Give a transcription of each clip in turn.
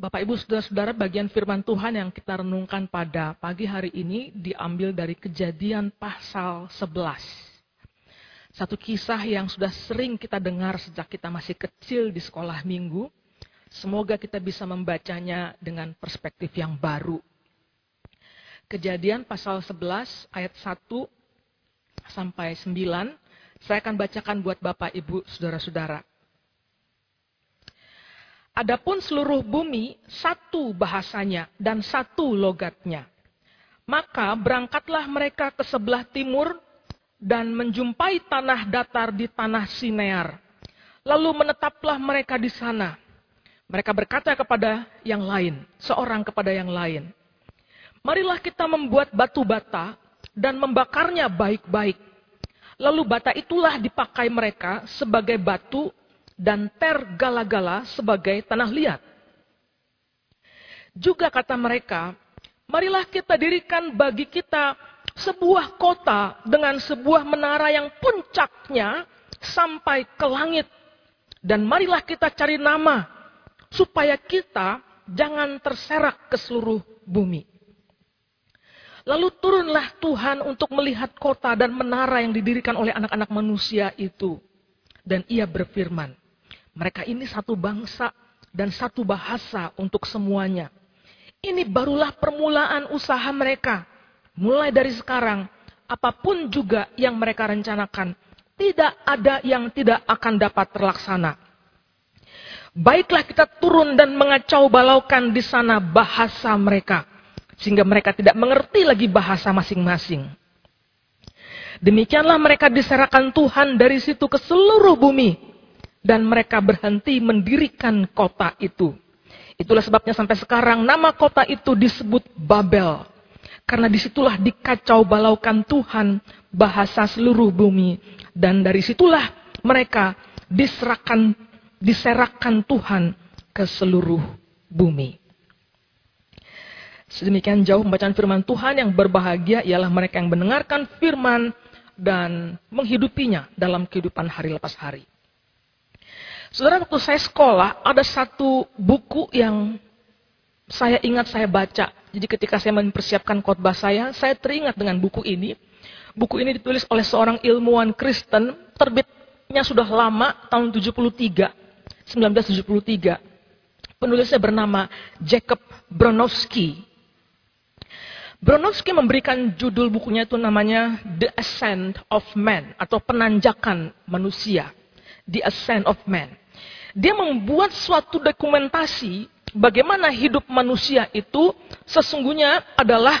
Bapak Ibu Saudara-saudara, bagian firman Tuhan yang kita renungkan pada pagi hari ini diambil dari Kejadian pasal 11. Satu kisah yang sudah sering kita dengar sejak kita masih kecil di sekolah minggu. Semoga kita bisa membacanya dengan perspektif yang baru. Kejadian pasal 11 ayat 1 sampai 9. Saya akan bacakan buat Bapak Ibu Saudara-saudara. Adapun seluruh bumi satu bahasanya dan satu logatnya. Maka berangkatlah mereka ke sebelah timur dan menjumpai tanah datar di tanah Sinear. Lalu menetaplah mereka di sana. Mereka berkata kepada yang lain, seorang kepada yang lain. Marilah kita membuat batu bata dan membakarnya baik-baik. Lalu bata itulah dipakai mereka sebagai batu dan ter gala-gala sebagai tanah liat. Juga kata mereka, marilah kita dirikan bagi kita sebuah kota dengan sebuah menara yang puncaknya sampai ke langit. Dan marilah kita cari nama supaya kita jangan terserak ke seluruh bumi. Lalu turunlah Tuhan untuk melihat kota dan menara yang didirikan oleh anak-anak manusia itu. Dan ia berfirman, mereka ini satu bangsa dan satu bahasa untuk semuanya. Ini barulah permulaan usaha mereka. Mulai dari sekarang, apa pun juga yang mereka rencanakan, tidak ada yang tidak akan dapat terlaksana. Baiklah kita turun dan mengacau balaukan di sana bahasa mereka. Sehingga mereka tidak mengerti lagi bahasa masing-masing. Demikianlah mereka diserahkan Tuhan dari situ ke seluruh bumi dan mereka berhenti mendirikan kota itu. Itulah sebabnya sampai sekarang nama kota itu disebut Babel. Karena di situlah dikacau balaukan Tuhan bahasa seluruh bumi. Dan dari situlah mereka diserahkan, diserahkan Tuhan ke seluruh bumi. Sedemikian jauh pembacaan firman Tuhan yang berbahagia ialah mereka yang mendengarkan firman dan menghidupinya dalam kehidupan hari lepas hari. Saudara, waktu saya sekolah, ada satu buku yang saya ingat saya baca. Jadi ketika saya mempersiapkan khotbah saya, saya teringat dengan buku ini. Buku ini ditulis oleh seorang ilmuwan Kristen, terbitnya sudah lama, tahun 73, 1973. Penulisnya bernama Jacob Bronowski. Bronowski memberikan judul bukunya itu namanya The Ascent of Man atau penanjakan manusia. The Ascent of Man. Dia membuat suatu dokumentasi bagaimana hidup manusia itu sesungguhnya adalah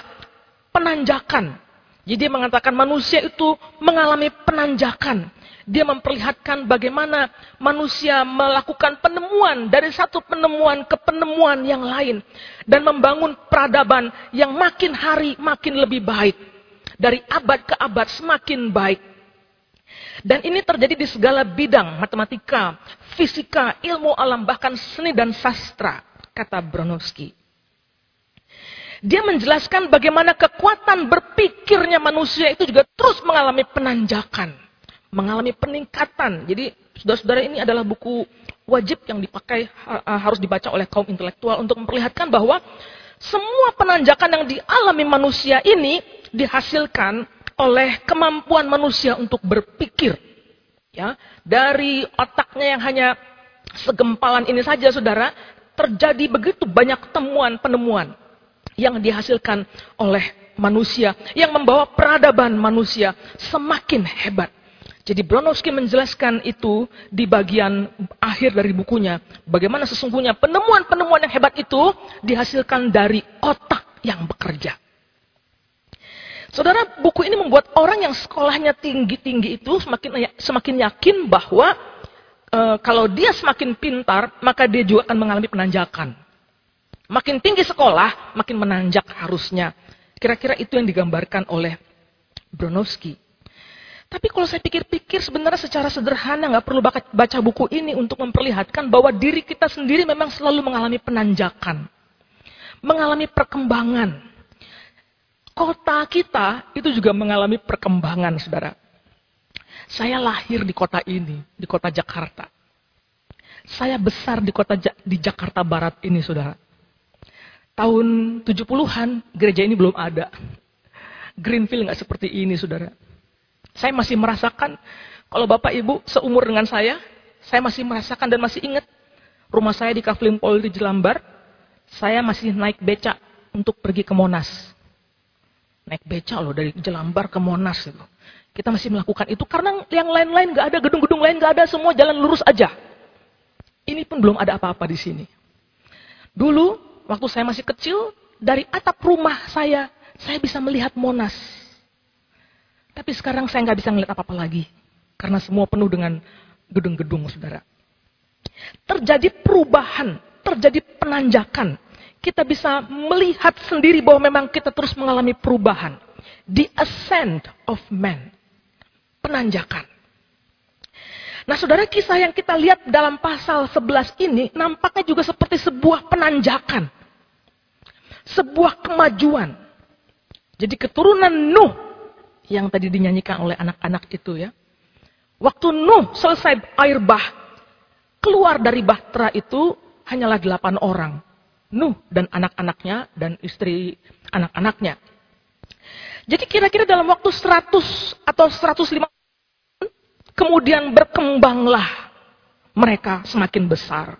penanjakan. Jadi dia mengatakan manusia itu mengalami penanjakan. Dia memperlihatkan bagaimana manusia melakukan penemuan dari satu penemuan ke penemuan yang lain. Dan membangun peradaban yang makin hari makin lebih baik. Dari abad ke abad semakin baik. Dan ini terjadi di segala bidang, matematika, fisika, ilmu alam, bahkan seni dan sastra, kata Bronowski. Dia menjelaskan bagaimana kekuatan berpikirnya manusia itu juga terus mengalami penanjakan, mengalami peningkatan. Jadi, saudara-saudara ini adalah buku wajib yang dipakai harus dibaca oleh kaum intelektual untuk memperlihatkan bahwa semua penanjakan yang dialami manusia ini dihasilkan oleh kemampuan manusia untuk berpikir. Ya, dari otaknya yang hanya segempalan ini saja Saudara, terjadi begitu banyak temuan penemuan yang dihasilkan oleh manusia yang membawa peradaban manusia semakin hebat. Jadi Bronowski menjelaskan itu di bagian akhir dari bukunya. Bagaimana sesungguhnya penemuan-penemuan yang hebat itu dihasilkan dari otak yang bekerja. Saudara, buku ini membuat orang yang sekolahnya tinggi-tinggi itu semakin ya, semakin yakin bahwa e, kalau dia semakin pintar, maka dia juga akan mengalami penanjakan. Makin tinggi sekolah, makin menanjak harusnya. Kira-kira itu yang digambarkan oleh Bronowski. Tapi kalau saya pikir-pikir sebenarnya secara sederhana nggak perlu baca buku ini untuk memperlihatkan bahwa diri kita sendiri memang selalu mengalami penanjakan. Mengalami perkembangan kota kita itu juga mengalami perkembangan, saudara. Saya lahir di kota ini, di kota Jakarta. Saya besar di kota di Jakarta Barat ini, saudara. tahun 70-an gereja ini belum ada. Greenfield nggak seperti ini, saudara. Saya masih merasakan, kalau Bapak Ibu seumur dengan saya, saya masih merasakan dan masih ingat rumah saya di Kavling Polri Jelambar, saya masih naik becak untuk pergi ke Monas. Naik becak loh dari Jelambar ke Monas itu. Kita masih melakukan itu karena yang lain-lain nggak ada, gedung-gedung lain nggak ada, semua jalan lurus aja. Ini pun belum ada apa-apa di sini. Dulu, waktu saya masih kecil, dari atap rumah saya, saya bisa melihat Monas. Tapi sekarang saya nggak bisa melihat apa-apa lagi. Karena semua penuh dengan gedung-gedung, saudara. Terjadi perubahan, terjadi penanjakan. Kita bisa melihat sendiri bahwa memang kita terus mengalami perubahan. The ascent of man. Penanjakan. Nah saudara kisah yang kita lihat dalam pasal 11 ini nampaknya juga seperti sebuah penanjakan. Sebuah kemajuan. Jadi keturunan Nuh yang tadi dinyanyikan oleh anak-anak itu ya. Waktu Nuh selesai air bah, keluar dari bahtera itu hanyalah delapan orang. Nuh dan anak-anaknya dan istri anak-anaknya. Jadi kira-kira dalam waktu 100 atau 150 kemudian berkembanglah mereka semakin besar.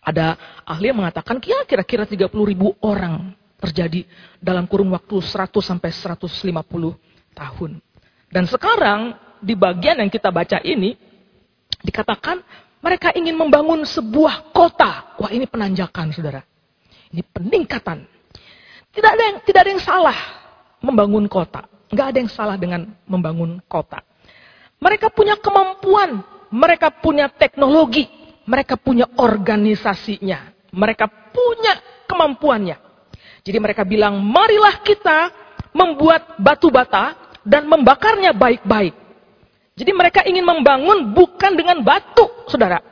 Ada ahli yang mengatakan kira-kira 30 ribu orang terjadi dalam kurun waktu 100 sampai 150 tahun. Dan sekarang di bagian yang kita baca ini dikatakan mereka ingin membangun sebuah kota. Wah, ini penanjakan, Saudara. Ini peningkatan. Tidak ada yang tidak ada yang salah membangun kota. Enggak ada yang salah dengan membangun kota. Mereka punya kemampuan, mereka punya teknologi, mereka punya organisasinya, mereka punya kemampuannya. Jadi mereka bilang, marilah kita membuat batu bata dan membakarnya baik-baik. Jadi mereka ingin membangun bukan dengan batu, saudara.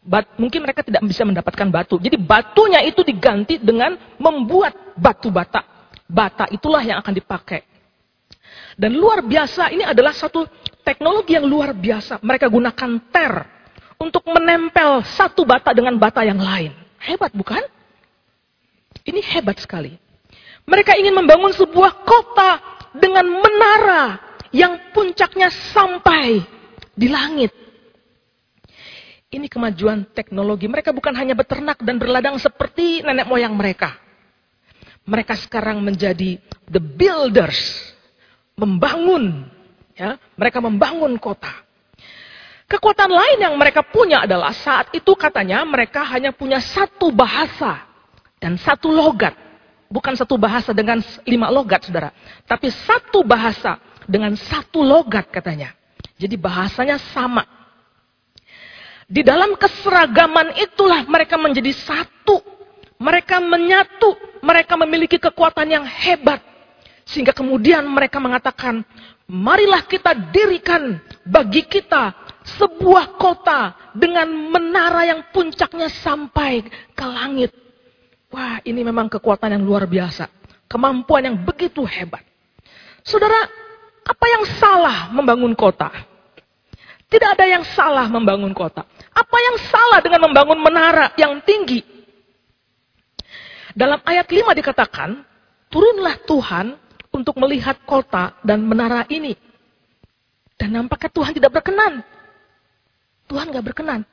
Bat, mungkin mereka tidak bisa mendapatkan batu. Jadi batunya itu diganti dengan membuat batu bata. Bata itulah yang akan dipakai. Dan luar biasa, ini adalah satu teknologi yang luar biasa. Mereka gunakan ter untuk menempel satu bata dengan bata yang lain. Hebat bukan? Ini hebat sekali. Mereka ingin membangun sebuah kota dengan menara yang puncaknya sampai di langit. Ini kemajuan teknologi. Mereka bukan hanya beternak dan berladang seperti nenek moyang mereka. Mereka sekarang menjadi the builders. Membangun. Ya, mereka membangun kota. Kekuatan lain yang mereka punya adalah saat itu katanya mereka hanya punya satu bahasa dan satu logat. Bukan satu bahasa dengan lima logat, saudara. Tapi satu bahasa dengan satu logat katanya. Jadi bahasanya sama. Di dalam keseragaman itulah mereka menjadi satu. Mereka menyatu. Mereka memiliki kekuatan yang hebat. Sehingga kemudian mereka mengatakan, marilah kita dirikan bagi kita sebuah kota dengan menara yang puncaknya sampai ke langit. Wah, ini memang kekuatan yang luar biasa. Kemampuan yang begitu hebat. Saudara, apa yang salah membangun kota? Tidak ada yang salah membangun kota. Apa yang salah dengan membangun menara yang tinggi? Dalam ayat 5 dikatakan, turunlah Tuhan untuk melihat kota dan menara ini. Dan nampaknya Tuhan tidak berkenan. Tuhan gak berkenan.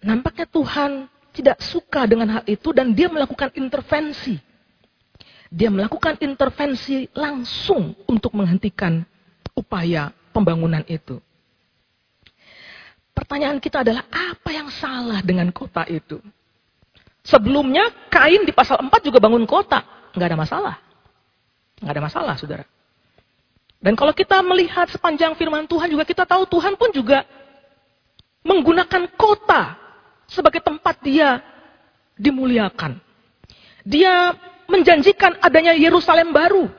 Nampaknya Tuhan tidak suka dengan hal itu dan dia melakukan intervensi. Dia melakukan intervensi langsung untuk menghentikan upaya pembangunan itu. Pertanyaan kita adalah apa yang salah dengan kota itu? Sebelumnya Kain di pasal 4 juga bangun kota. Nggak ada masalah. Nggak ada masalah, saudara. Dan kalau kita melihat sepanjang firman Tuhan juga kita tahu Tuhan pun juga menggunakan kota sebagai tempat dia dimuliakan. Dia menjanjikan adanya Yerusalem baru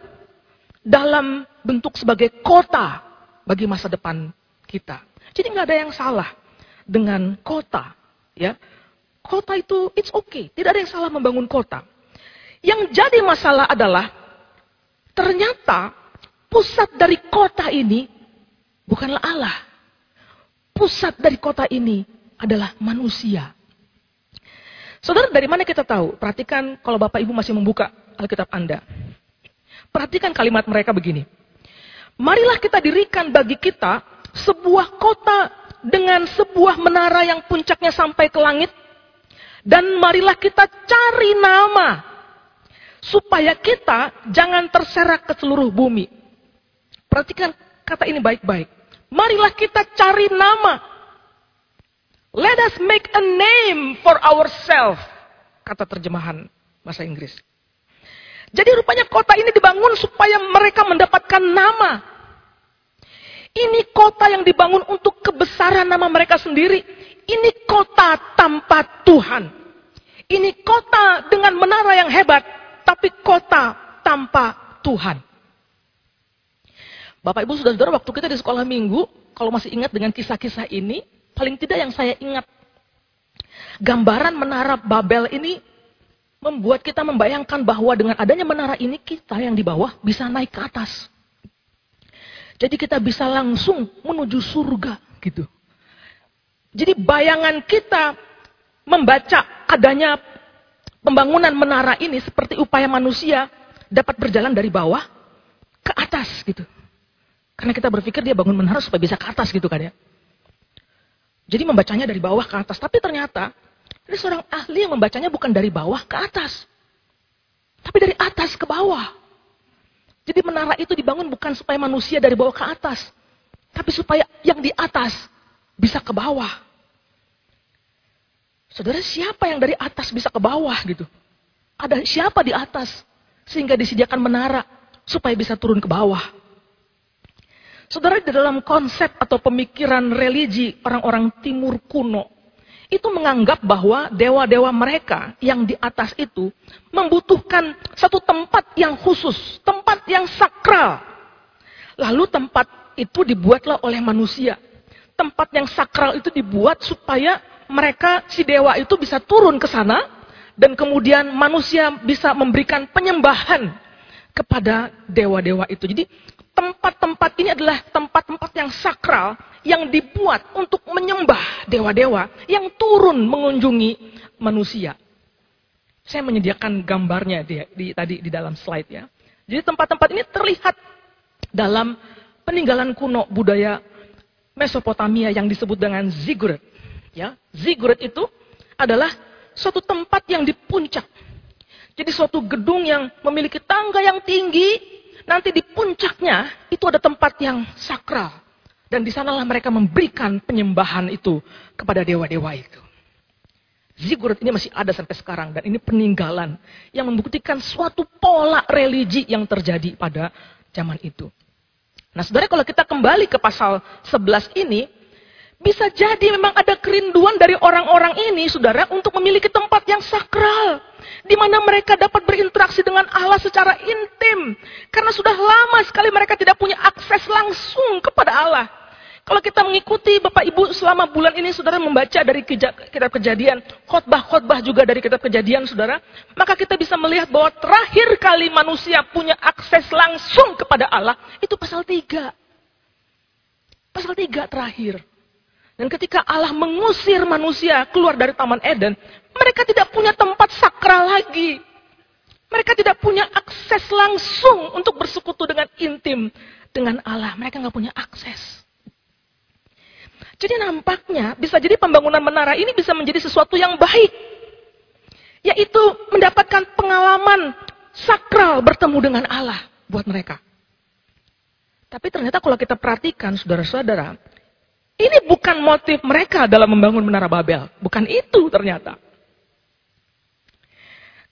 dalam bentuk sebagai kota bagi masa depan kita. Jadi nggak ada yang salah dengan kota, ya. Kota itu it's okay, tidak ada yang salah membangun kota. Yang jadi masalah adalah ternyata pusat dari kota ini bukanlah Allah. Pusat dari kota ini adalah manusia. Saudara, dari mana kita tahu? Perhatikan kalau Bapak Ibu masih membuka Alkitab Anda. Perhatikan kalimat mereka begini. Marilah kita dirikan bagi kita sebuah kota dengan sebuah menara yang puncaknya sampai ke langit. Dan marilah kita cari nama. Supaya kita jangan terserak ke seluruh bumi. Perhatikan kata ini baik-baik. Marilah kita cari nama Let us make a name for ourselves. Kata terjemahan bahasa Inggris. Jadi rupanya kota ini dibangun supaya mereka mendapatkan nama. Ini kota yang dibangun untuk kebesaran nama mereka sendiri. Ini kota tanpa Tuhan. Ini kota dengan menara yang hebat, tapi kota tanpa Tuhan. Bapak Ibu Saudara-saudara, waktu kita di sekolah minggu, kalau masih ingat dengan kisah-kisah ini, Paling tidak yang saya ingat, gambaran menara Babel ini membuat kita membayangkan bahwa dengan adanya menara ini kita yang di bawah bisa naik ke atas. Jadi kita bisa langsung menuju surga gitu. Jadi bayangan kita membaca adanya pembangunan menara ini seperti upaya manusia dapat berjalan dari bawah ke atas gitu. Karena kita berpikir dia bangun menara supaya bisa ke atas gitu kan ya. Jadi membacanya dari bawah ke atas. Tapi ternyata ini seorang ahli yang membacanya bukan dari bawah ke atas. Tapi dari atas ke bawah. Jadi menara itu dibangun bukan supaya manusia dari bawah ke atas. Tapi supaya yang di atas bisa ke bawah. Saudara siapa yang dari atas bisa ke bawah gitu? Ada siapa di atas? Sehingga disediakan menara supaya bisa turun ke bawah. Saudara, di dalam konsep atau pemikiran religi orang-orang timur kuno, itu menganggap bahwa dewa-dewa mereka yang di atas itu membutuhkan satu tempat yang khusus, tempat yang sakral. Lalu tempat itu dibuatlah oleh manusia. Tempat yang sakral itu dibuat supaya mereka, si dewa itu bisa turun ke sana, dan kemudian manusia bisa memberikan penyembahan kepada dewa-dewa itu. Jadi tempat-tempat ini adalah tempat-tempat yang sakral yang dibuat untuk menyembah dewa-dewa yang turun mengunjungi manusia. Saya menyediakan gambarnya di, di, tadi di dalam slide ya. Jadi tempat-tempat ini terlihat dalam peninggalan kuno budaya Mesopotamia yang disebut dengan ziggurat. Ya, ziggurat itu adalah suatu tempat yang di puncak. Jadi suatu gedung yang memiliki tangga yang tinggi Nanti di puncaknya itu ada tempat yang sakral. Dan di sanalah mereka memberikan penyembahan itu kepada dewa-dewa itu. Zigurat ini masih ada sampai sekarang. Dan ini peninggalan yang membuktikan suatu pola religi yang terjadi pada zaman itu. Nah sebenarnya kalau kita kembali ke pasal 11 ini, bisa jadi memang ada kerinduan dari orang-orang ini, saudara, untuk memiliki tempat yang sakral. Di mana mereka dapat berinteraksi dengan Allah secara intim. Karena sudah lama sekali mereka tidak punya akses langsung kepada Allah. Kalau kita mengikuti Bapak Ibu selama bulan ini saudara membaca dari kitab kejadian, khotbah-khotbah juga dari kitab kejadian saudara, maka kita bisa melihat bahwa terakhir kali manusia punya akses langsung kepada Allah, itu pasal 3. Pasal 3 terakhir. Dan ketika Allah mengusir manusia keluar dari Taman Eden, mereka tidak punya tempat sakral lagi. Mereka tidak punya akses langsung untuk bersekutu dengan intim dengan Allah. Mereka nggak punya akses. Jadi nampaknya bisa jadi pembangunan menara ini bisa menjadi sesuatu yang baik. Yaitu mendapatkan pengalaman sakral bertemu dengan Allah buat mereka. Tapi ternyata kalau kita perhatikan saudara-saudara, ini bukan motif mereka dalam membangun Menara Babel. Bukan itu ternyata.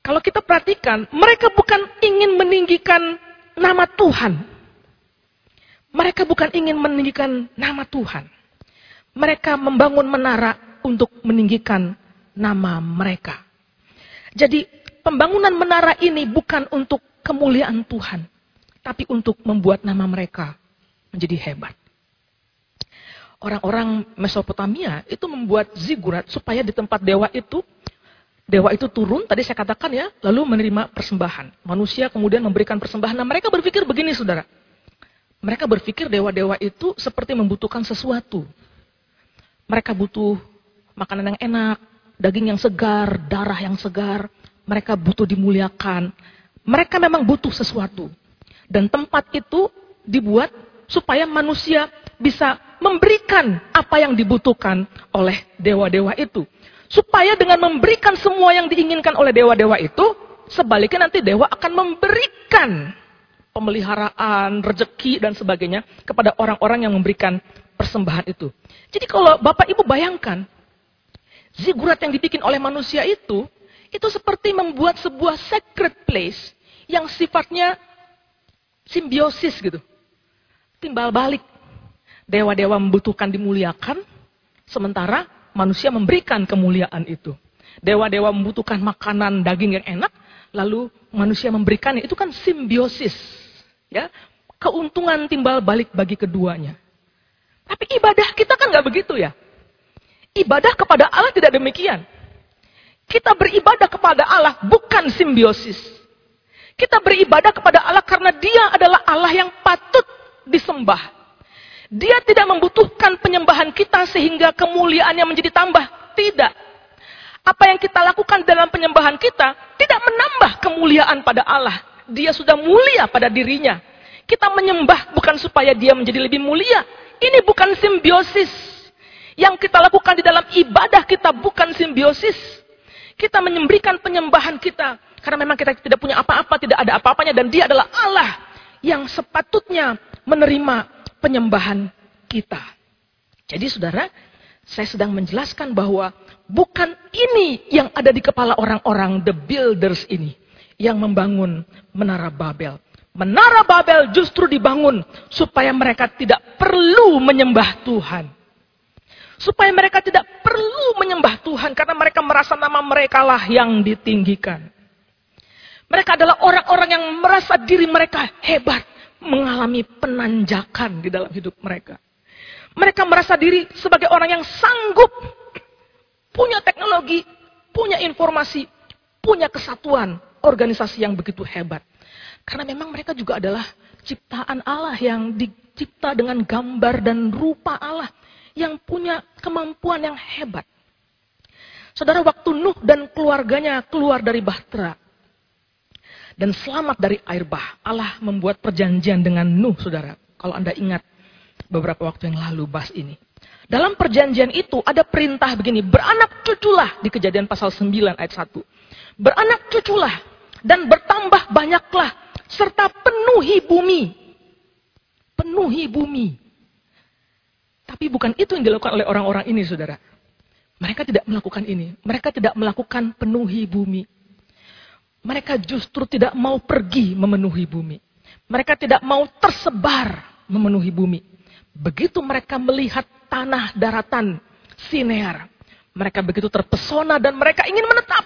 Kalau kita perhatikan, mereka bukan ingin meninggikan nama Tuhan. Mereka bukan ingin meninggikan nama Tuhan. Mereka membangun menara untuk meninggikan nama mereka. Jadi pembangunan menara ini bukan untuk kemuliaan Tuhan. Tapi untuk membuat nama mereka menjadi hebat orang-orang Mesopotamia itu membuat zigurat supaya di tempat dewa itu dewa itu turun, tadi saya katakan ya, lalu menerima persembahan. Manusia kemudian memberikan persembahan. Nah, mereka berpikir begini, Saudara. Mereka berpikir dewa-dewa itu seperti membutuhkan sesuatu. Mereka butuh makanan yang enak, daging yang segar, darah yang segar. Mereka butuh dimuliakan. Mereka memang butuh sesuatu. Dan tempat itu dibuat supaya manusia bisa memberikan apa yang dibutuhkan oleh dewa-dewa itu. Supaya dengan memberikan semua yang diinginkan oleh dewa-dewa itu, sebaliknya nanti dewa akan memberikan pemeliharaan, rezeki dan sebagainya kepada orang-orang yang memberikan persembahan itu. Jadi kalau Bapak Ibu bayangkan, zigurat yang dibikin oleh manusia itu, itu seperti membuat sebuah sacred place yang sifatnya simbiosis gitu. Timbal balik. Dewa-dewa membutuhkan dimuliakan, sementara manusia memberikan kemuliaan itu. Dewa-dewa membutuhkan makanan daging yang enak, lalu manusia memberikannya. Itu kan simbiosis. Ya, keuntungan timbal balik bagi keduanya. Tapi ibadah kita kan nggak begitu ya. Ibadah kepada Allah tidak demikian. Kita beribadah kepada Allah bukan simbiosis. Kita beribadah kepada Allah karena dia adalah Allah yang patut disembah. Dia tidak membutuhkan penyembahan kita sehingga kemuliaannya menjadi tambah. Tidak. Apa yang kita lakukan dalam penyembahan kita tidak menambah kemuliaan pada Allah. Dia sudah mulia pada dirinya. Kita menyembah bukan supaya dia menjadi lebih mulia. Ini bukan simbiosis. Yang kita lakukan di dalam ibadah kita bukan simbiosis. Kita menyemberikan penyembahan kita karena memang kita tidak punya apa-apa, tidak ada apa-apanya dan dia adalah Allah yang sepatutnya menerima penyembahan kita. Jadi saudara, saya sedang menjelaskan bahwa bukan ini yang ada di kepala orang-orang the builders ini yang membangun menara Babel. Menara Babel justru dibangun supaya mereka tidak perlu menyembah Tuhan. Supaya mereka tidak perlu menyembah Tuhan karena mereka merasa nama mereka lah yang ditinggikan. Mereka adalah orang-orang yang merasa diri mereka hebat, mengalami penanjakan di dalam hidup mereka. Mereka merasa diri sebagai orang yang sanggup, punya teknologi, punya informasi, punya kesatuan, organisasi yang begitu hebat. Karena memang mereka juga adalah ciptaan Allah yang dicipta dengan gambar dan rupa Allah yang punya kemampuan yang hebat. Saudara, waktu Nuh dan keluarganya keluar dari Bahtera, dan selamat dari air bah. Allah membuat perjanjian dengan Nuh, saudara. Kalau Anda ingat beberapa waktu yang lalu bahas ini. Dalam perjanjian itu ada perintah begini, beranak cuculah di kejadian pasal 9 ayat 1. Beranak cuculah dan bertambah banyaklah serta penuhi bumi. Penuhi bumi. Tapi bukan itu yang dilakukan oleh orang-orang ini, saudara. Mereka tidak melakukan ini. Mereka tidak melakukan penuhi bumi. Mereka justru tidak mau pergi memenuhi bumi. Mereka tidak mau tersebar memenuhi bumi. Begitu mereka melihat tanah daratan Sinear, mereka begitu terpesona dan mereka ingin menetap.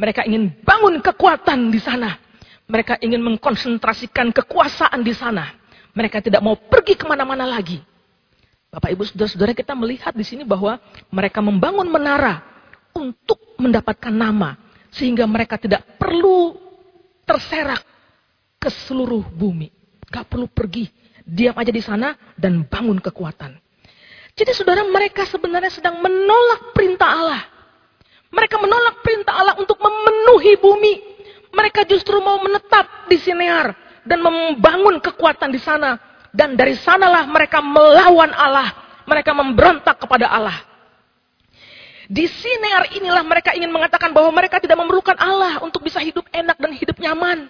Mereka ingin bangun kekuatan di sana. Mereka ingin mengkonsentrasikan kekuasaan di sana. Mereka tidak mau pergi ke mana-mana lagi. Bapak, Ibu, Saudara-saudara kita melihat di sini bahwa mereka membangun menara untuk mendapatkan nama sehingga mereka tidak perlu terserak ke seluruh bumi. Gak perlu pergi. Diam aja di sana dan bangun kekuatan. Jadi saudara mereka sebenarnya sedang menolak perintah Allah. Mereka menolak perintah Allah untuk memenuhi bumi. Mereka justru mau menetap di Sinear dan membangun kekuatan di sana. Dan dari sanalah mereka melawan Allah. Mereka memberontak kepada Allah. Di sinar inilah mereka ingin mengatakan bahwa mereka tidak memerlukan Allah untuk bisa hidup enak dan hidup nyaman.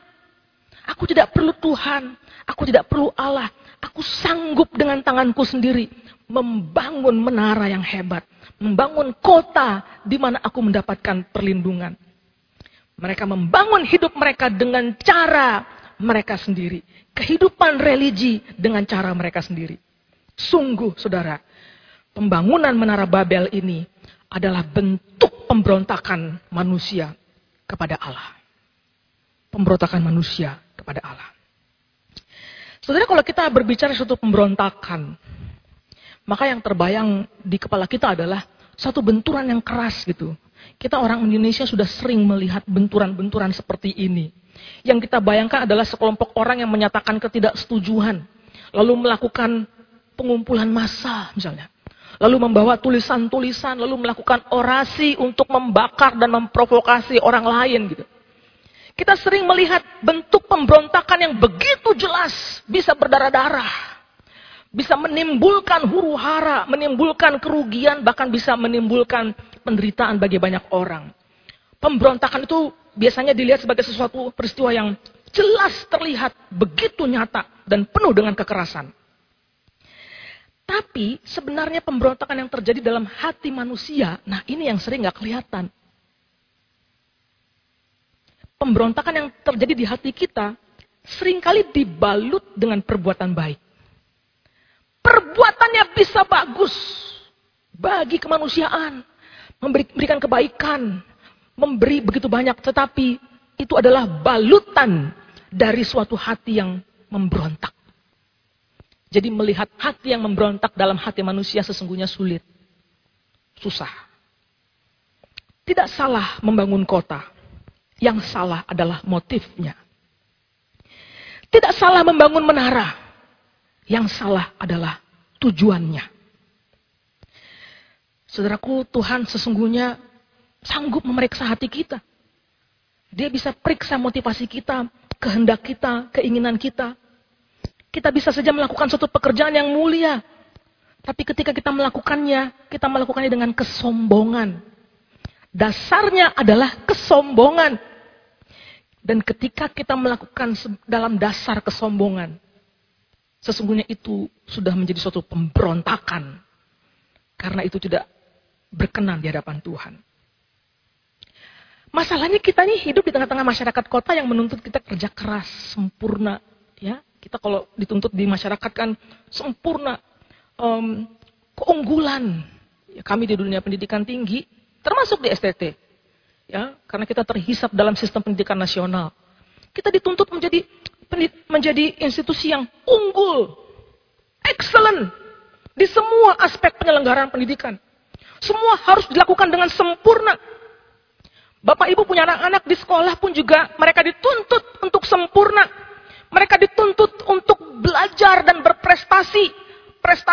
Aku tidak perlu Tuhan, aku tidak perlu Allah. Aku sanggup dengan tanganku sendiri membangun menara yang hebat, membangun kota di mana aku mendapatkan perlindungan. Mereka membangun hidup mereka dengan cara mereka sendiri, kehidupan religi dengan cara mereka sendiri. Sungguh, saudara, pembangunan Menara Babel ini adalah bentuk pemberontakan manusia kepada Allah. Pemberontakan manusia kepada Allah. Saudara, kalau kita berbicara suatu pemberontakan, maka yang terbayang di kepala kita adalah satu benturan yang keras gitu. Kita orang Indonesia sudah sering melihat benturan-benturan seperti ini. Yang kita bayangkan adalah sekelompok orang yang menyatakan ketidaksetujuan. Lalu melakukan pengumpulan massa misalnya. Lalu membawa tulisan-tulisan, lalu melakukan orasi untuk membakar dan memprovokasi orang lain gitu. Kita sering melihat bentuk pemberontakan yang begitu jelas bisa berdarah-darah. Bisa menimbulkan huru hara, menimbulkan kerugian, bahkan bisa menimbulkan penderitaan bagi banyak orang. Pemberontakan itu biasanya dilihat sebagai sesuatu peristiwa yang jelas terlihat begitu nyata dan penuh dengan kekerasan. Tapi sebenarnya pemberontakan yang terjadi dalam hati manusia, nah ini yang sering nggak kelihatan. Pemberontakan yang terjadi di hati kita sering kali dibalut dengan perbuatan baik. Perbuatannya bisa bagus bagi kemanusiaan, memberikan kebaikan, memberi begitu banyak, tetapi itu adalah balutan dari suatu hati yang memberontak. Jadi melihat hati yang memberontak dalam hati manusia sesungguhnya sulit. Susah. Tidak salah membangun kota. Yang salah adalah motifnya. Tidak salah membangun menara. Yang salah adalah tujuannya. Saudaraku, Tuhan sesungguhnya sanggup memeriksa hati kita. Dia bisa periksa motivasi kita, kehendak kita, keinginan kita. Kita bisa saja melakukan suatu pekerjaan yang mulia. Tapi ketika kita melakukannya, kita melakukannya dengan kesombongan. Dasarnya adalah kesombongan. Dan ketika kita melakukan dalam dasar kesombongan, sesungguhnya itu sudah menjadi suatu pemberontakan. Karena itu tidak berkenan di hadapan Tuhan. Masalahnya kita nih hidup di tengah-tengah masyarakat kota yang menuntut kita kerja keras, sempurna, ya kita kalau dituntut di masyarakat kan sempurna, um, keunggulan. Ya, kami di dunia pendidikan tinggi, termasuk di STT. Ya, karena kita terhisap dalam sistem pendidikan nasional. Kita dituntut menjadi menjadi institusi yang unggul, excellent di semua aspek penyelenggaraan pendidikan. Semua harus dilakukan dengan sempurna. Bapak Ibu punya anak-anak di sekolah pun juga mereka dituntut untuk sempurna.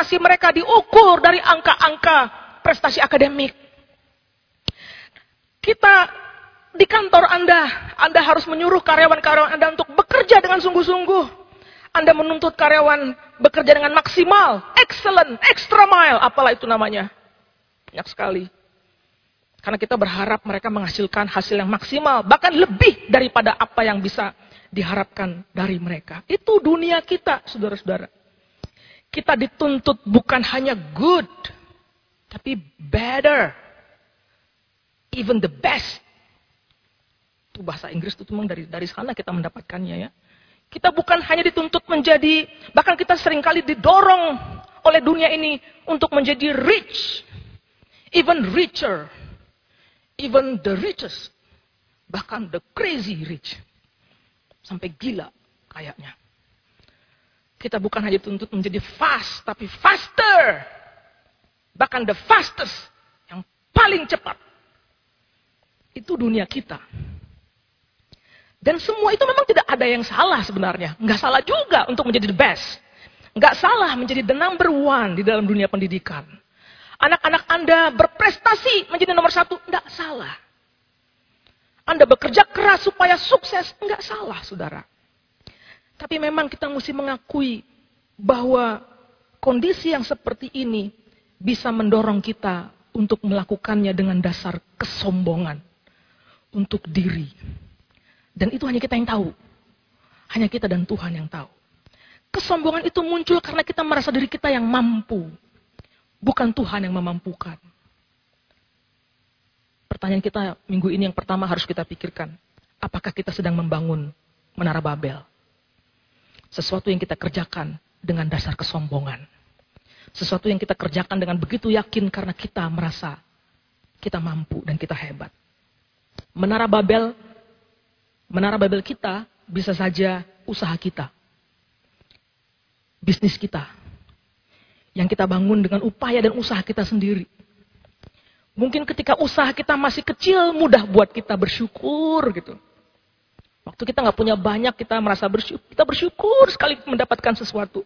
Prestasi mereka diukur dari angka-angka prestasi akademik. Kita di kantor Anda, Anda harus menyuruh karyawan-karyawan Anda untuk bekerja dengan sungguh-sungguh. Anda menuntut karyawan bekerja dengan maksimal, excellent, extra mile, apalah itu namanya. Banyak sekali. Karena kita berharap mereka menghasilkan hasil yang maksimal, bahkan lebih daripada apa yang bisa diharapkan dari mereka. Itu dunia kita, saudara-saudara. Kita dituntut bukan hanya good, tapi better. Even the best. Itu bahasa Inggris itu memang dari dari sana kita mendapatkannya ya. Kita bukan hanya dituntut menjadi, bahkan kita sering kali didorong oleh dunia ini untuk menjadi rich. Even richer. Even the richest. Bahkan the crazy rich. Sampai gila kayaknya. Kita bukan hanya tuntut menjadi fast, tapi faster. Bahkan the fastest, yang paling cepat. Itu dunia kita. Dan semua itu memang tidak ada yang salah sebenarnya. Nggak salah juga untuk menjadi the best. Nggak salah menjadi the number one di dalam dunia pendidikan. Anak-anak Anda berprestasi menjadi nomor satu, nggak salah. Anda bekerja keras supaya sukses, enggak salah saudara. Tapi memang kita mesti mengakui bahwa kondisi yang seperti ini bisa mendorong kita untuk melakukannya dengan dasar kesombongan untuk diri. Dan itu hanya kita yang tahu. Hanya kita dan Tuhan yang tahu. Kesombongan itu muncul karena kita merasa diri kita yang mampu. Bukan Tuhan yang memampukan. Pertanyaan kita minggu ini yang pertama harus kita pikirkan. Apakah kita sedang membangun menara Babel? Sesuatu yang kita kerjakan dengan dasar kesombongan. Sesuatu yang kita kerjakan dengan begitu yakin karena kita merasa kita mampu dan kita hebat. Menara Babel, menara Babel kita bisa saja usaha kita. Bisnis kita. Yang kita bangun dengan upaya dan usaha kita sendiri. Mungkin ketika usaha kita masih kecil, mudah buat kita bersyukur gitu. Waktu kita nggak punya banyak, kita merasa bersyukur. Kita bersyukur sekali mendapatkan sesuatu.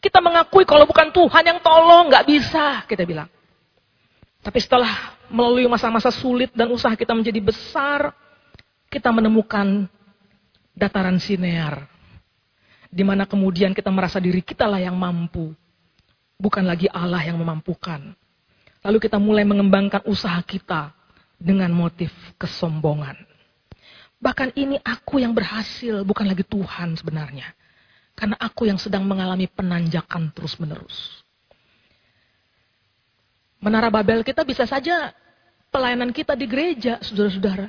Kita mengakui kalau bukan Tuhan yang tolong, nggak bisa, kita bilang. Tapi setelah melalui masa-masa sulit dan usaha kita menjadi besar, kita menemukan dataran sinear. Di mana kemudian kita merasa diri kita lah yang mampu. Bukan lagi Allah yang memampukan. Lalu kita mulai mengembangkan usaha kita dengan motif kesombongan. Bahkan ini aku yang berhasil, bukan lagi Tuhan sebenarnya. Karena aku yang sedang mengalami penanjakan terus-menerus. Menara Babel kita bisa saja pelayanan kita di gereja, saudara-saudara.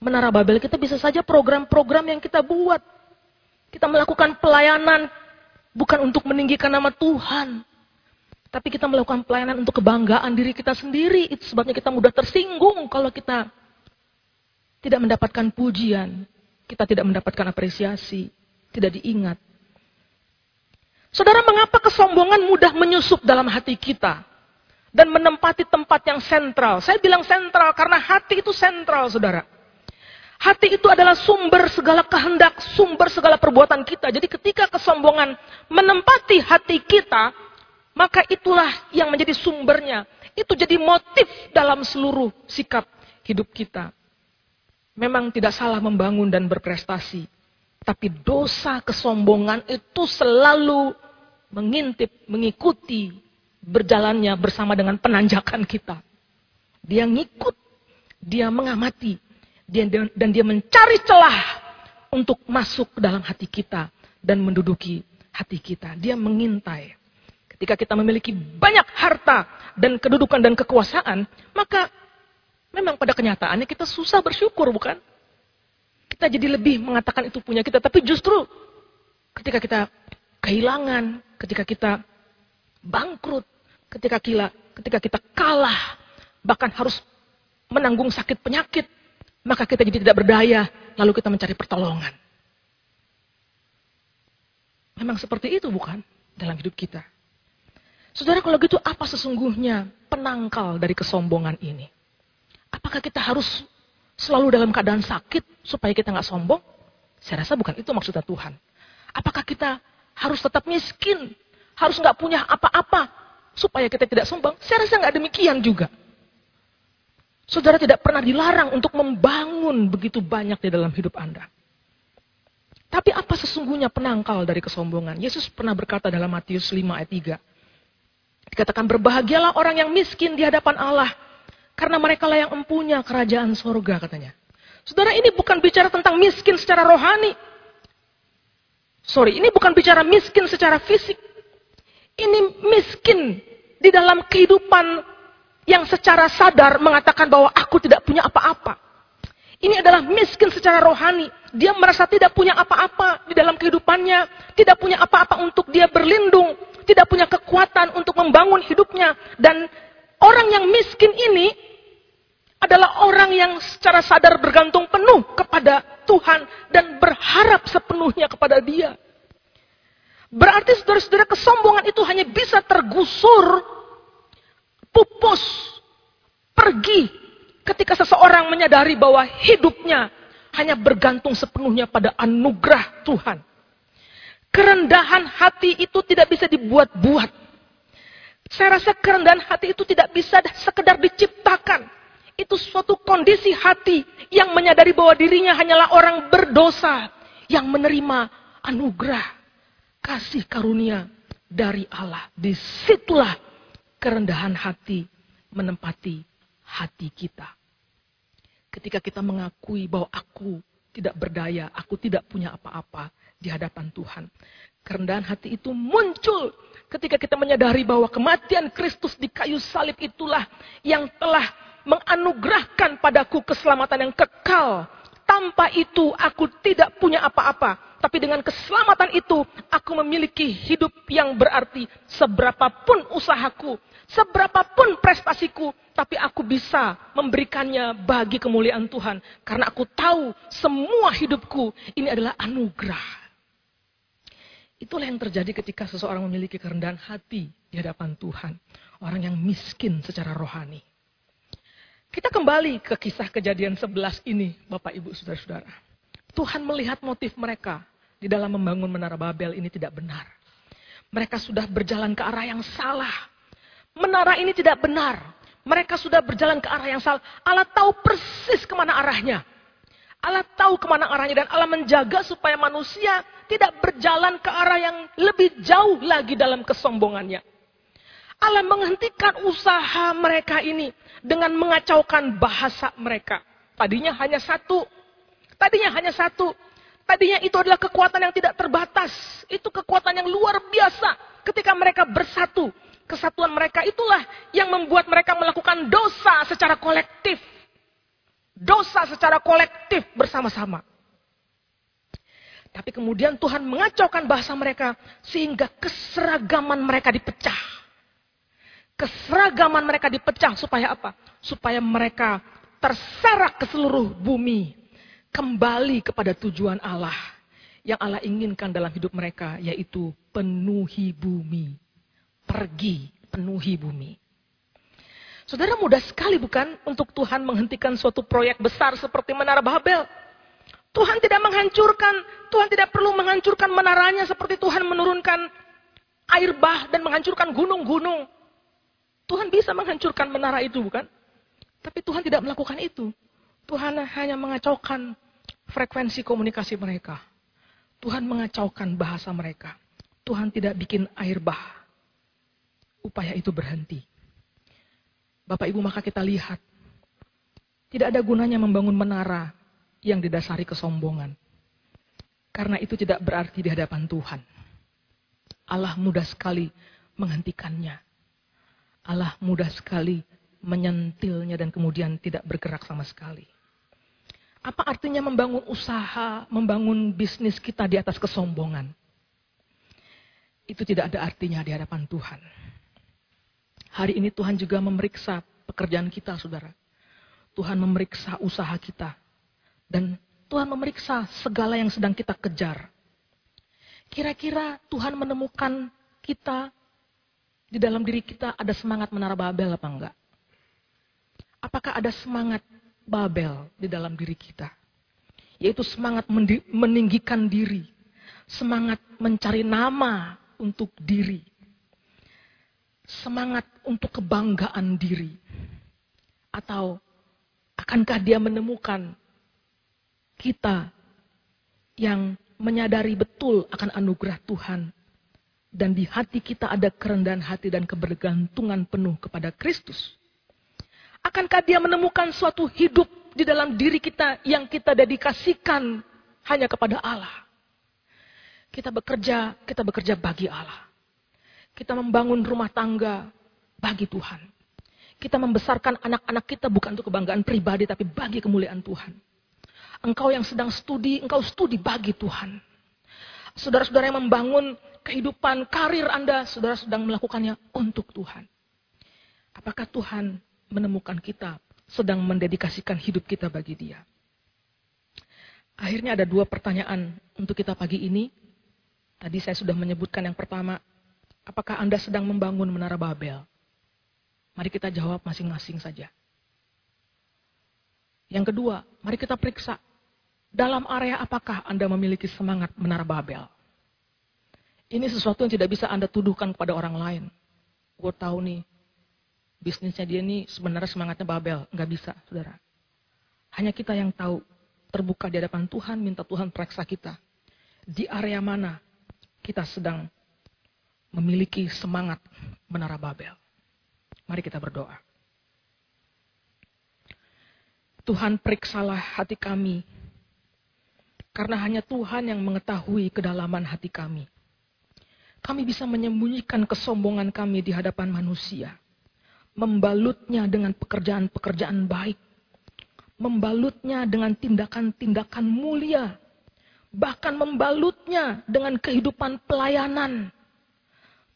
Menara Babel kita bisa saja program-program yang kita buat. Kita melakukan pelayanan bukan untuk meninggikan nama Tuhan. Tapi kita melakukan pelayanan untuk kebanggaan diri kita sendiri. Itu sebabnya kita mudah tersinggung kalau kita tidak mendapatkan pujian. Kita tidak mendapatkan apresiasi tidak diingat. Saudara, mengapa kesombongan mudah menyusup dalam hati kita dan menempati tempat yang sentral? Saya bilang sentral karena hati itu sentral, saudara. Hati itu adalah sumber segala kehendak, sumber segala perbuatan kita. Jadi ketika kesombongan menempati hati kita, maka itulah yang menjadi sumbernya. Itu jadi motif dalam seluruh sikap hidup kita. Memang tidak salah membangun dan berprestasi. Tapi dosa kesombongan itu selalu mengintip, mengikuti berjalannya bersama dengan penanjakan kita. Dia ngikut, dia mengamati, dia, dan dia mencari celah untuk masuk ke dalam hati kita dan menduduki hati kita. Dia mengintai. Ketika kita memiliki banyak harta dan kedudukan dan kekuasaan, maka memang pada kenyataannya kita susah bersyukur, bukan? kita jadi lebih mengatakan itu punya kita. Tapi justru ketika kita kehilangan, ketika kita bangkrut, ketika kita, ketika kita kalah, bahkan harus menanggung sakit penyakit, maka kita jadi tidak berdaya, lalu kita mencari pertolongan. Memang seperti itu bukan dalam hidup kita. Saudara kalau gitu apa sesungguhnya penangkal dari kesombongan ini? Apakah kita harus selalu dalam keadaan sakit supaya kita nggak sombong? Saya rasa bukan itu maksudnya Tuhan. Apakah kita harus tetap miskin? Harus nggak punya apa-apa supaya kita tidak sombong? Saya rasa nggak demikian juga. Saudara tidak pernah dilarang untuk membangun begitu banyak di dalam hidup Anda. Tapi apa sesungguhnya penangkal dari kesombongan? Yesus pernah berkata dalam Matius 5 ayat 3. Dikatakan berbahagialah orang yang miskin di hadapan Allah karena mereka lah yang empunya kerajaan sorga katanya. Saudara ini bukan bicara tentang miskin secara rohani. Sorry, ini bukan bicara miskin secara fisik. Ini miskin di dalam kehidupan yang secara sadar mengatakan bahwa aku tidak punya apa-apa. Ini adalah miskin secara rohani. Dia merasa tidak punya apa-apa di dalam kehidupannya. Tidak punya apa-apa untuk dia berlindung. Tidak punya kekuatan untuk membangun hidupnya. Dan orang yang miskin ini adalah orang yang secara sadar bergantung penuh kepada Tuhan dan berharap sepenuhnya kepada Dia. Berarti saudara-saudara kesombongan itu hanya bisa tergusur, pupus, pergi ketika seseorang menyadari bahwa hidupnya hanya bergantung sepenuhnya pada anugerah Tuhan. Kerendahan hati itu tidak bisa dibuat-buat. Saya rasa kerendahan hati itu tidak bisa sekedar diciptakan itu suatu kondisi hati yang menyadari bahwa dirinya hanyalah orang berdosa yang menerima anugerah kasih karunia dari Allah. Di situlah kerendahan hati menempati hati kita. Ketika kita mengakui bahwa aku tidak berdaya, aku tidak punya apa-apa di hadapan Tuhan. Kerendahan hati itu muncul ketika kita menyadari bahwa kematian Kristus di kayu salib itulah yang telah menganugerahkan padaku keselamatan yang kekal. Tanpa itu aku tidak punya apa-apa. Tapi dengan keselamatan itu aku memiliki hidup yang berarti. Seberapapun usahaku, seberapapun prestasiku, tapi aku bisa memberikannya bagi kemuliaan Tuhan. Karena aku tahu semua hidupku ini adalah anugerah. Itulah yang terjadi ketika seseorang memiliki kerendahan hati di hadapan Tuhan. Orang yang miskin secara rohani. Kita kembali ke kisah kejadian 11 ini, Bapak Ibu Saudara-saudara. Tuhan melihat motif mereka di dalam membangun menara Babel ini tidak benar. Mereka sudah berjalan ke arah yang salah. Menara ini tidak benar. Mereka sudah berjalan ke arah yang salah. Allah tahu persis ke mana arahnya. Allah tahu ke mana arahnya dan Allah menjaga supaya manusia tidak berjalan ke arah yang lebih jauh lagi dalam kesombongannya. Allah menghentikan usaha mereka ini dengan mengacaukan bahasa mereka. Tadinya hanya satu. Tadinya hanya satu. Tadinya itu adalah kekuatan yang tidak terbatas. Itu kekuatan yang luar biasa ketika mereka bersatu. Kesatuan mereka itulah yang membuat mereka melakukan dosa secara kolektif. Dosa secara kolektif bersama-sama. Tapi kemudian Tuhan mengacaukan bahasa mereka sehingga keseragaman mereka dipecah. Keseragaman mereka dipecah supaya apa? Supaya mereka terserak ke seluruh bumi kembali kepada tujuan Allah yang Allah inginkan dalam hidup mereka, yaitu penuhi bumi. Pergi, penuhi bumi. Saudara mudah sekali bukan untuk Tuhan menghentikan suatu proyek besar seperti Menara Babel. Tuhan tidak menghancurkan, Tuhan tidak perlu menghancurkan menaranya seperti Tuhan menurunkan air bah dan menghancurkan gunung-gunung. Tuhan bisa menghancurkan menara itu bukan? Tapi Tuhan tidak melakukan itu. Tuhan hanya mengacaukan frekuensi komunikasi mereka. Tuhan mengacaukan bahasa mereka. Tuhan tidak bikin air bah. Upaya itu berhenti. Bapak Ibu maka kita lihat. Tidak ada gunanya membangun menara yang didasari kesombongan. Karena itu tidak berarti di hadapan Tuhan. Allah mudah sekali menghentikannya. Allah mudah sekali menyentilnya dan kemudian tidak bergerak sama sekali. Apa artinya membangun usaha, membangun bisnis kita di atas kesombongan? Itu tidak ada artinya di hadapan Tuhan. Hari ini Tuhan juga memeriksa pekerjaan kita, saudara. Tuhan memeriksa usaha kita. Dan Tuhan memeriksa segala yang sedang kita kejar. Kira-kira Tuhan menemukan kita di dalam diri kita ada semangat menara Babel apa enggak? Apakah ada semangat Babel di dalam diri kita. Yaitu semangat meninggikan diri. Semangat mencari nama untuk diri. Semangat untuk kebanggaan diri. Atau akankah dia menemukan kita yang menyadari betul akan anugerah Tuhan. Dan di hati kita ada kerendahan hati dan kebergantungan penuh kepada Kristus. Akankah dia menemukan suatu hidup di dalam diri kita yang kita dedikasikan hanya kepada Allah? Kita bekerja, kita bekerja bagi Allah. Kita membangun rumah tangga bagi Tuhan. Kita membesarkan anak-anak kita bukan untuk kebanggaan pribadi, tapi bagi kemuliaan Tuhan. Engkau yang sedang studi, engkau studi bagi Tuhan. Saudara-saudara yang membangun kehidupan, karir Anda, saudara sedang melakukannya untuk Tuhan. Apakah Tuhan menemukan kita sedang mendedikasikan hidup kita bagi dia. Akhirnya ada dua pertanyaan untuk kita pagi ini. Tadi saya sudah menyebutkan yang pertama, apakah Anda sedang membangun menara Babel? Mari kita jawab masing-masing saja. Yang kedua, mari kita periksa dalam area apakah Anda memiliki semangat menara Babel. Ini sesuatu yang tidak bisa Anda tuduhkan kepada orang lain. Gue tahu nih, bisnisnya dia ini sebenarnya semangatnya Babel. Nggak bisa, saudara. Hanya kita yang tahu. Terbuka di hadapan Tuhan, minta Tuhan periksa kita. Di area mana kita sedang memiliki semangat menara Babel. Mari kita berdoa. Tuhan periksalah hati kami. Karena hanya Tuhan yang mengetahui kedalaman hati kami. Kami bisa menyembunyikan kesombongan kami di hadapan manusia membalutnya dengan pekerjaan-pekerjaan baik, membalutnya dengan tindakan-tindakan mulia, bahkan membalutnya dengan kehidupan pelayanan.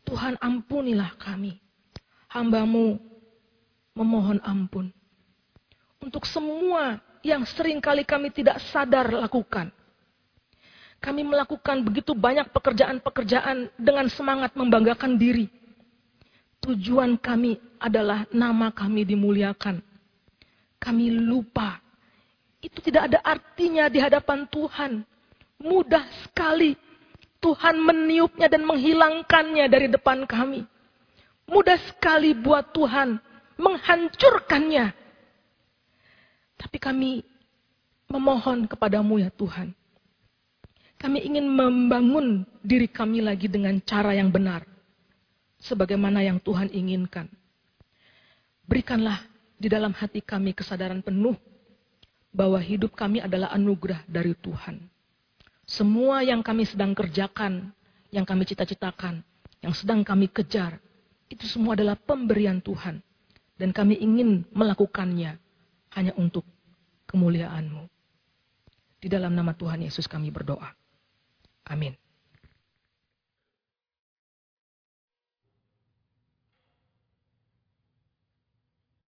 Tuhan ampunilah kami, hambamu memohon ampun. Untuk semua yang sering kali kami tidak sadar lakukan. Kami melakukan begitu banyak pekerjaan-pekerjaan dengan semangat membanggakan diri Tujuan kami adalah nama kami dimuliakan. Kami lupa. Itu tidak ada artinya di hadapan Tuhan. Mudah sekali Tuhan meniupnya dan menghilangkannya dari depan kami. Mudah sekali buat Tuhan menghancurkannya. Tapi kami memohon kepadamu ya Tuhan. Kami ingin membangun diri kami lagi dengan cara yang benar. Sebagaimana yang Tuhan inginkan. Berikanlah di dalam hati kami kesadaran penuh bahwa hidup kami adalah anugerah dari Tuhan. Semua yang kami sedang kerjakan, yang kami cita-citakan, yang sedang kami kejar, itu semua adalah pemberian Tuhan. Dan kami ingin melakukannya hanya untuk kemuliaan-Mu. Di dalam nama Tuhan Yesus kami berdoa. Amin.